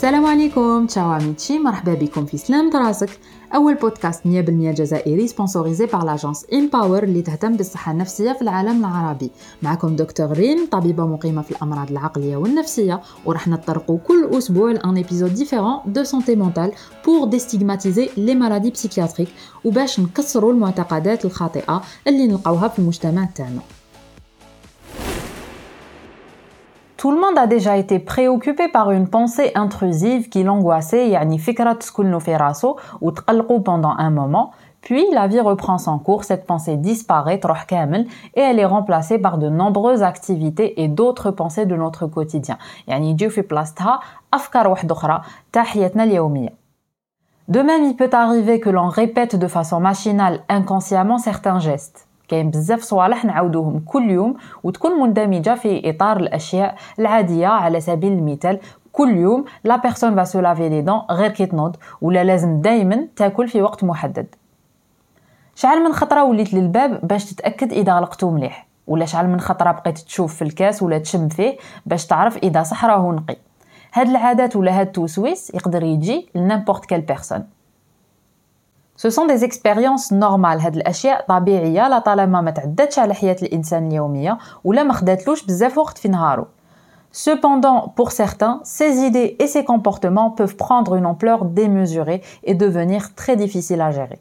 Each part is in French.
السلام عليكم تشاو عميتشي مرحبا بكم في سلام راسك أول بودكاست 100% جزائري سبونسوريزي بار لاجونس امباور اللي تهتم بالصحة النفسية في العالم العربي. معكم دكتور ريم طبيبة مقيمة في الأمراض العقلية والنفسية وراح نطرقوا كل أسبوع لأن ايبيزود ديفيرون دو سونتي مونتال بور ديستيغماتيزي لي مالادي بسيكياتريك وباش نكسروا المعتقدات الخاطئة اللي نلقاوها في المجتمع تاعنا. Tout le monde a déjà été préoccupé par une pensée intrusive qui l'angoissait, yani fikrat tskunu fi raso, ou pendant un moment, puis la vie reprend son cours, cette pensée disparaît, et elle est remplacée par de nombreuses activités et d'autres pensées de notre quotidien. De même, il peut arriver que l'on répète de façon machinale, inconsciemment certains gestes. كاين بزاف صوالح نعاودوهم كل يوم وتكون مندمجة في إطار الأشياء العادية على سبيل المثال كل يوم لا بيرسون فا لافي لي دون غير كي تنوض ولا لازم دايما تاكل في وقت محدد. شحال من خطرة وليت للباب باش تتأكد إذا غلقتو مليح ولا شحال من خطرة بقيت تشوف في الكاس ولا تشم فيه باش تعرف إذا صح راهو نقي. هاد العادات ولا هاد التوسويس يقدر يجي لنيمبورت كال بيرسون Ce sont des expériences normales هاد الاشياء طبيعيه لا طالما ما تعدتش على حياه الانسان اليوميه ولا ما خداتلوش بزاف وقت في نهارو Cependant, pour certains, ces idées et ces comportements peuvent prendre une ampleur démesurée et devenir très difficiles à gérer.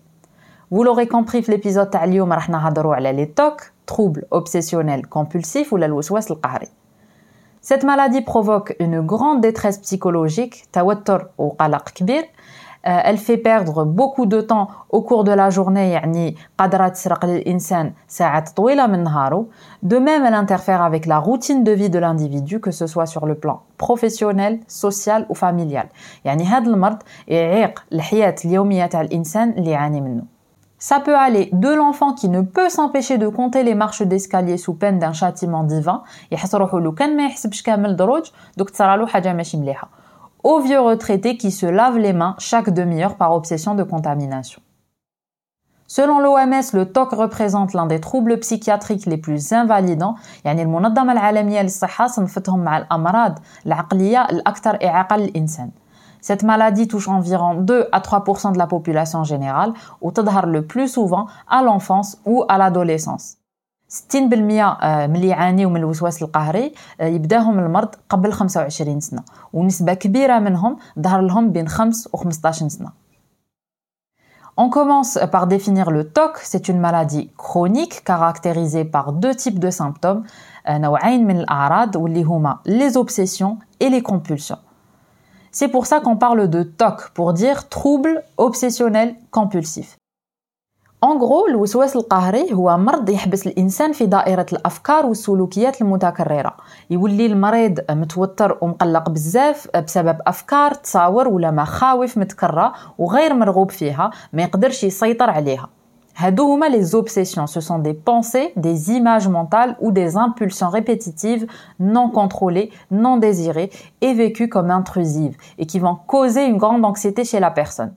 Vous l'aurez compris في l'épisode تاع اليوم راح نهضروا على les TOC, troubles obsessionnels compulsifs ولا الوسواس القهري. Cette maladie provoque une grande détresse psychologique, توتر وقلق كبير, euh, elle fait perdre beaucoup de temps au cours de la journée يعني قادرة تسرق للإنسان ساعات طويلة من نهاره de même elle interfère avec la routine de vie de l'individu que ce soit sur le plan professionnel social ou familial يعني هذا المرض يعيق الحياة اليومية تاع الإنسان اللي يعاني منه Ça peut aller de l'enfant qui ne peut s'empêcher de compter les marches d'escalier sous peine d'un châtiment divin يحس روحو لو كان ما يحسبش كامل دروج دوك تصرالو حاجة ماشي مليحة aux vieux retraités qui se lavent les mains chaque demi-heure par obsession de contamination. Selon l'OMS, le TOC représente l'un des troubles psychiatriques les plus invalidants يعني المنظمة العالمية للصحة صنفتهم مع الأمراض العقلية الأكثر إعاقة للإنسان. Cette maladie touche environ 2 à 3% de la population générale وتظهر le plus souvent à l'enfance ou à l'adolescence. 60% ملي يعانيو من الوسواس القهري يبداهم المرض قبل 25 سنة ونسبة كبيرة منهم ظهر لهم بين 5 و 15 سنة On commence par définir le TOC, c'est une maladie chronique caractérisée par deux types de symptômes, نوعين من الأعراض واللي هما les obsessions et les compulsions. C'est pour ça qu'on parle de TOC, pour dire trouble obsessionnel compulsif. Gros الوسواس القهري هو مرض يحبس الانسان في دائره الافكار والسلوكيات المتكرره يولي المريض متوتر ومقلق بزاف بسبب افكار تصاور ولا مخاوف متكرره وغير مرغوب فيها ما يقدرش يسيطر عليها هادو هما les obsessions ce sont des pensées des images mentales ou des impulsions répétitives non contrôlées non désirées et vécues comme intrusives et qui vont causer une grande anxiété chez la personne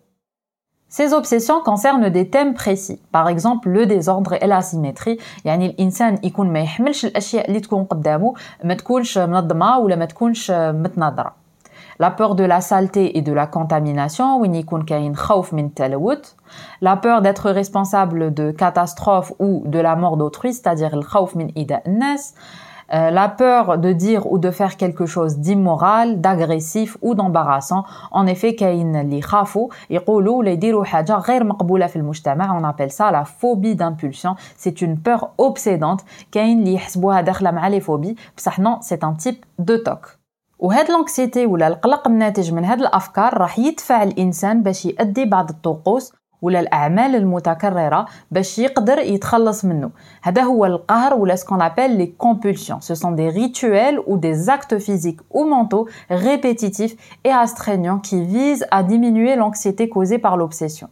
ces obsessions concernent des thèmes précis par exemple le désordre et l'asymétrie يعني الانسان يكون ما يحملش الاشياء اللي تكون قدامه ما تكونش منظمه ولا ما تكونش متناظره la peur de la saleté et de la contamination وين يكون كاين خوف من التلوث la peur d'être responsable de catastrophes ou de la mort d'autrui c'est-à-dire الخوف من إيذاء الناس euh, la peur de dire ou de faire quelque chose d'immoral, d'agressif ou d'embarrassant. En effet, كاين li يخافوا يقولوا ولا يديروا حاجة غير مقبولة في المجتمع. On appelle ça la phobie d'impulsion. C'est une peur obsédante. كاين اللي يحسبوها داخلة مع les phobies. بصح non, c'est un type de TOC. وهاد لانكسيتي ولا القلق الناتج من هاد الافكار راح يدفع الانسان باش يؤدي بعض الطقوس ولا الاعمال المتكرره باش يقدر يتخلص منه هذا هو القهر ولا ce qu'on appelle les compulsions ce sont des rituels ou des actes physiques ou mentaux répétitifs et astreignants qui visent à diminuer l'anxiété causée par l'obsession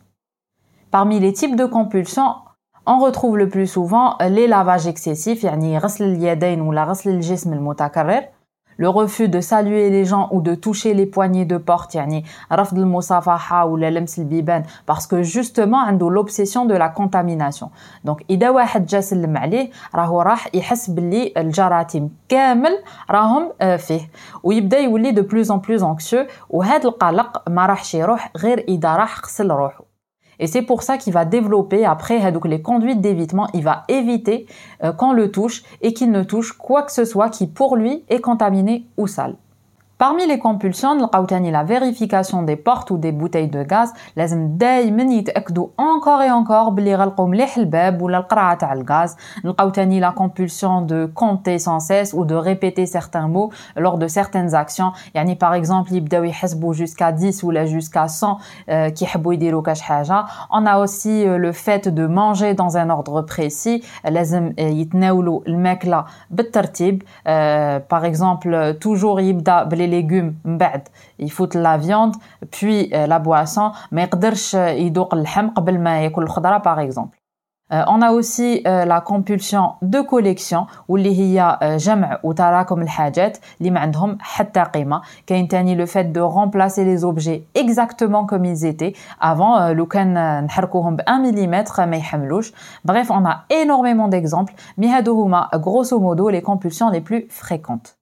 parmi les types de compulsions on retrouve le plus souvent les lavages excessifs يعني غسل اليدين ولا غسل الجسم المتكرر le refus de saluer les gens ou de toucher les poignées de porte يعني رفض المصافحة ولا لمس البيبان parce que justement عنده l'obsession de la contamination donc إذا واحد جا سلم عليه راهو راح يحس باللي الجراثيم كامل راهم فيه ويبدا يولي de plus en plus anxieux وهذا القلق ما راحش يروح غير إذا راح غسل روحه et c'est pour ça qu'il va développer après donc les conduites d'évitement, il va éviter euh, qu'on le touche et qu'il ne touche quoi que ce soit qui pour lui est contaminé ou sale. Parmi les compulsions, la vérification des portes ou des bouteilles de gaz, لازم دائما يتاكدوا encore et encore بلي غلقوا مليح الباب ولا القرعه تاع الغاز نلقاو تاني la compulsion de compter sans cesse ou de répéter certains mots lors de certaines actions يعني par exemple يبداو يحسبوا jusqu'à 10 ou jusqu'à 100 كي يحبوا يديروا كاش حاجه on a aussi le fait de manger dans un ordre précis لازم يتناولوا الماكله بالترتيب par exemple toujours يبدا بلي légumes بعد يفوت la viande puis euh, la boisson ما يقدرش يذوق اللحم قبل ما ياكل الخضره par exemple euh, on a aussi euh, la compulsion de collection واللي هي جمع وتراكم الحاجات اللي ما عندهم حتى قيمه كاين تاني le fait de remplacer les objets exactement comme ils étaient avant لو كان نحركوهم ب 1 mm ما يحملوش bref on a énormément d'exemples mais هادو هما grosso modo les compulsions les plus fréquentes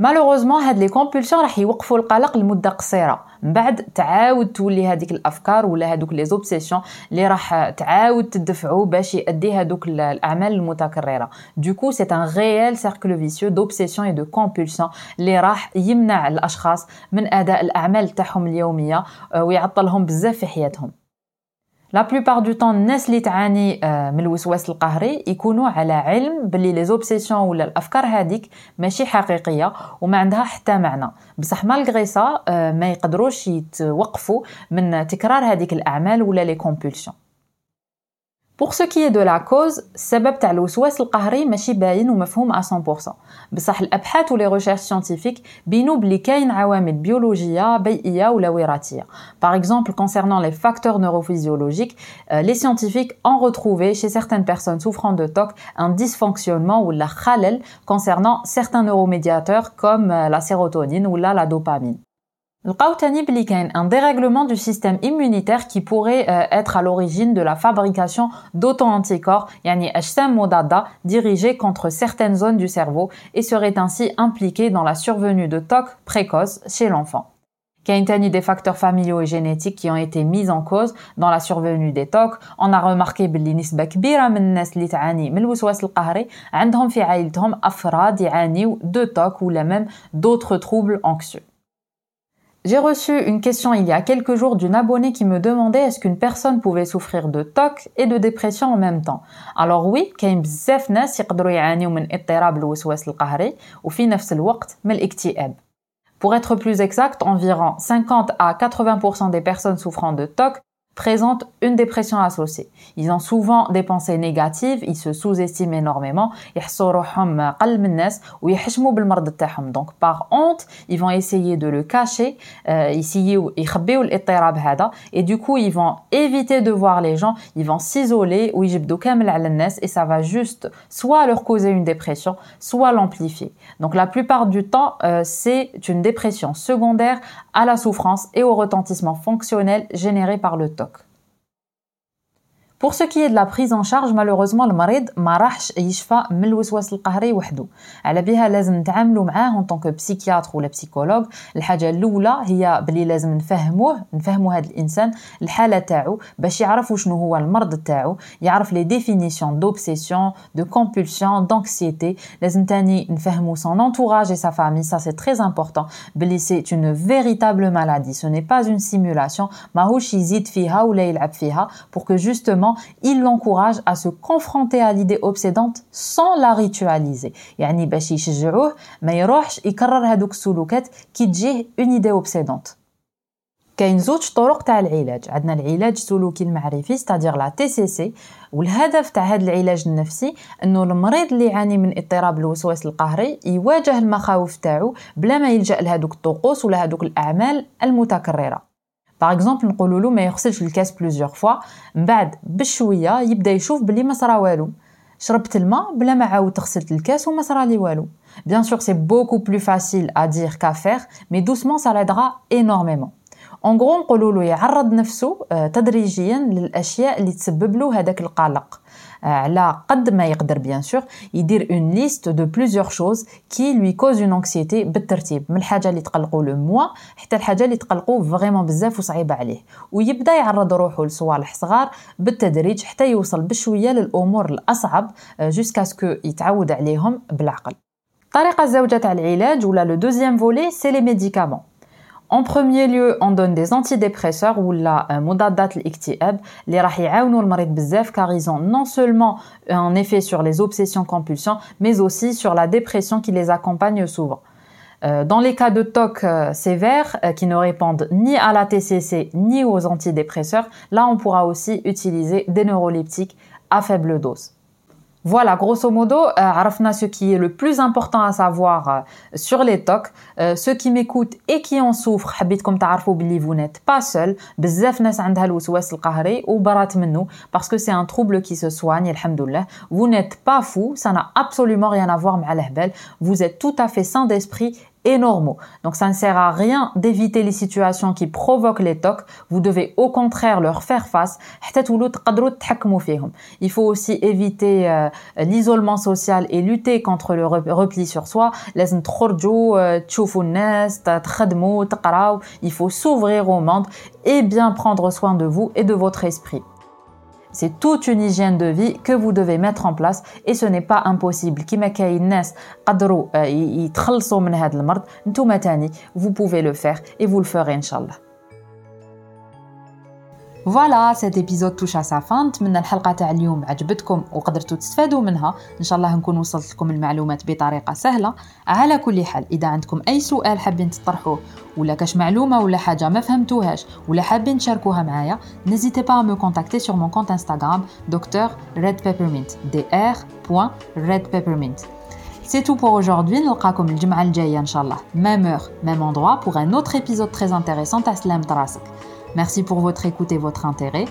مالوغوزمون هاد لي كومبولسيون راح يوقفوا القلق لمدة قصيرة. من بعد تعاود تولي هذيك الأفكار ولا هذوك لي زوبسيسيون اللي راح تعاود تدفعوا باش يؤدي هذوك الأعمال المتكررة. دوكو سي ان ريال سيركل فيسيو دوبسيسيون اي دو كومبولسيون اللي راح يمنع الأشخاص من أداء الأعمال تاعهم اليومية ويعطلهم بزاف في حياتهم. لا بلوبار دو طون الناس اللي تعاني من الوسواس القهري يكونوا على علم باللي لي زوبسيسيون ولا الافكار هذيك ماشي حقيقية وما عندها حتى معنى. بصح مالغري سا ما يقدروش يتوقفوا من تكرار هذيك الأعمال ولا لي كومبولسيون Pour ce qui est de la cause, السبب تاع الوسواس القهري ماشي باين ومفهوم à 100%. بصح الابحاث ولي ريشيرش سيانتيفيك بينوا بلي كاين عوامل بيولوجيه بيئيه ولا وراثيه. Par exemple, concernant les facteurs neurophysiologiques, euh, les scientifiques ont retrouvé chez certaines personnes souffrant de TOC un dysfonctionnement ou la khalel concernant certains neuromédiateurs comme euh, la sérotonine ou la dopamine. لقاو تاني بلي كاين ان dérèglement du système immunitaire qui pourrait euh, être à l'origine de la fabrication d'auto-anticorps يعني أجسام مضادة dirigées contre certaines zones du cerveau et serait ainsi impliquée dans la survenue de TOC précoce chez l'enfant. كاين تاني des facteurs familiaux et génétiques qui ont été mis en cause dans la survenue des TOC. On a remarqué بلي نسبة كبيرة من الناس اللي تعاني من الوسواس القهري عندهم في عائلتهم أفراد يعانيو de TOC ولا même d'autres troubles anxieux. J'ai reçu une question il y a quelques jours d'une abonnée qui me demandait est-ce qu'une personne pouvait souffrir de TOC et de dépression en même temps. Alors oui, كاين بزاف ناس يقدروا يعانيوا من اضطراب الوسواس القهري وفي نفس الوقت من الاكتئاب. Pour être plus exact, environ 50 à 80% des personnes souffrant de TOC présentent une dépression associée. Ils ont souvent des pensées négatives, ils se sous-estiment énormément, donc par honte, ils vont essayer de le cacher, euh, et du coup, ils vont éviter de voir les gens, ils vont s'isoler et ça va juste soit leur causer une dépression, soit l'amplifier. Donc la plupart du temps, euh, c'est une dépression secondaire à la souffrance et au retentissement fonctionnel généré par le TOC. Pour ce qui est de la prise en charge malheureusement المريض ما راحش يشفى من الوسواس القهري وحده على بها لازم نتعاملوا معاه ان طونك بسيكياتر ولا بسيكولوج الحاجه الاولى هي بلي لازم نفهموه نفهموا هذا الانسان الحاله تاعو باش يعرف شنو هو المرض تاعو يعرف لي ديفينيسيون دوبسيسيون دو كومبولسيون دانكسيتي لازم تاني نفهموا سون انتوراج اي سا فامي سا سي تري امبورطون بلي سي اون فيريتابل مالادي سو ني با اون سيمولاسيون ماهوش يزيد فيها ولا يلعب فيها pour que justement il l'encourage à se confronter à l'idée obsédante sans la ritualiser. يعني باش يشجعوه ما يروحش يكرر هذوك السلوكات كي تجيه اون idée obsédante. كاين زوج طرق تاع العلاج عندنا العلاج السلوكي المعرفي ستادير لا تي سي سي والهدف تاع هذا العلاج النفسي انه المريض اللي يعاني من اضطراب الوسواس القهري يواجه المخاوف تاعو بلا ما يلجا لهذوك الطقوس ولا هذوك الاعمال المتكرره باغ اكزومبل نقولوا له ما يغسلش الكاس بلوزيور فوا من بعد بشويه يبدا يشوف بلي ما صرا والو شربت الماء بلا ما عاودت غسلت الكاس وما صرالي والو Bien sûr, c'est beaucoup plus facile à dire qu'à faire, mais doucement, ça l'aidera énormément. En gros, نقولوا له يعرض نفسه تدريجيا للاشياء اللي تسبب له هذاك القلق على قد ما يقدر bien sûr يدير une liste de plusieurs choses qui lui causent une anxiété بالترتيب من الحاجة اللي تقلقوا له موا حتى الحاجة اللي تقلقوا فريمون بزاف وصعيبه عليه ويبدا يعرض روحه لصوالح صغار بالتدريج حتى يوصل بشويه للامور الاصعب ce que يتعود عليهم بالعقل الطريقة الزوجه تاع العلاج ولا لو دوزيام فولي سي لي ميديكامون En premier lieu, on donne des antidépresseurs ou la euh, modadat l'iktihab, les rahiaounou le bzef car ils ont non seulement un effet sur les obsessions-compulsions, mais aussi sur la dépression qui les accompagne souvent. Euh, dans les cas de TOC euh, sévères qui ne répondent ni à la TCC ni aux antidépresseurs, là on pourra aussi utiliser des neuroleptiques à faible dose. Voilà, grosso modo, euh, ce qui est le plus important à savoir euh, sur les TOC. Euh, ceux qui m'écoutent et qui en souffrent, حبيتكم تعرفوا باللي vous n'êtes pas seul. بزاف ناس عندها الوسواس القهري وبرات منه parce que c'est un trouble qui se soigne, alhamdoulilah. Vous n'êtes pas fou, ça n'a absolument rien à voir مع الهبل. Vous êtes tout à fait sain d'esprit et normaux. Donc ça ne sert à rien d'éviter les situations qui provoquent les tocs. Vous devez au contraire leur faire face. Il faut aussi éviter euh, l'isolement social et lutter contre le repli sur soi. Euh, Il faut s'ouvrir au monde et bien prendre soin de vous et de votre esprit. C'est toute une hygiène de vie que vous devez mettre en place et ce n'est pas impossible. vous pouvez le faire et vous le ferez inshallah. فوالا سيت ايبيزود توش على fin. نتمنى الحلقة تاع اليوم عجبتكم وقدرتوا تستفادوا منها ان شاء الله نكون وصلت لكم المعلومات بطريقه سهله على كل حال اذا عندكم اي سؤال حابين تطرحوه ولا كاش معلومه ولا حاجة ما فهمتوهاش ولا حابين تشاركوها معايا n'hésitez pas à me contacter sur mon compte Instagram docteur red peppermint dr.redpeppermint C'est tout pour aujourd'hui. نلقاكم الجمعة الجاية إن شاء الله. Même heure, même endroit pour un autre épisode très intéressant à Slam Merci pour votre écoute et votre intérêt.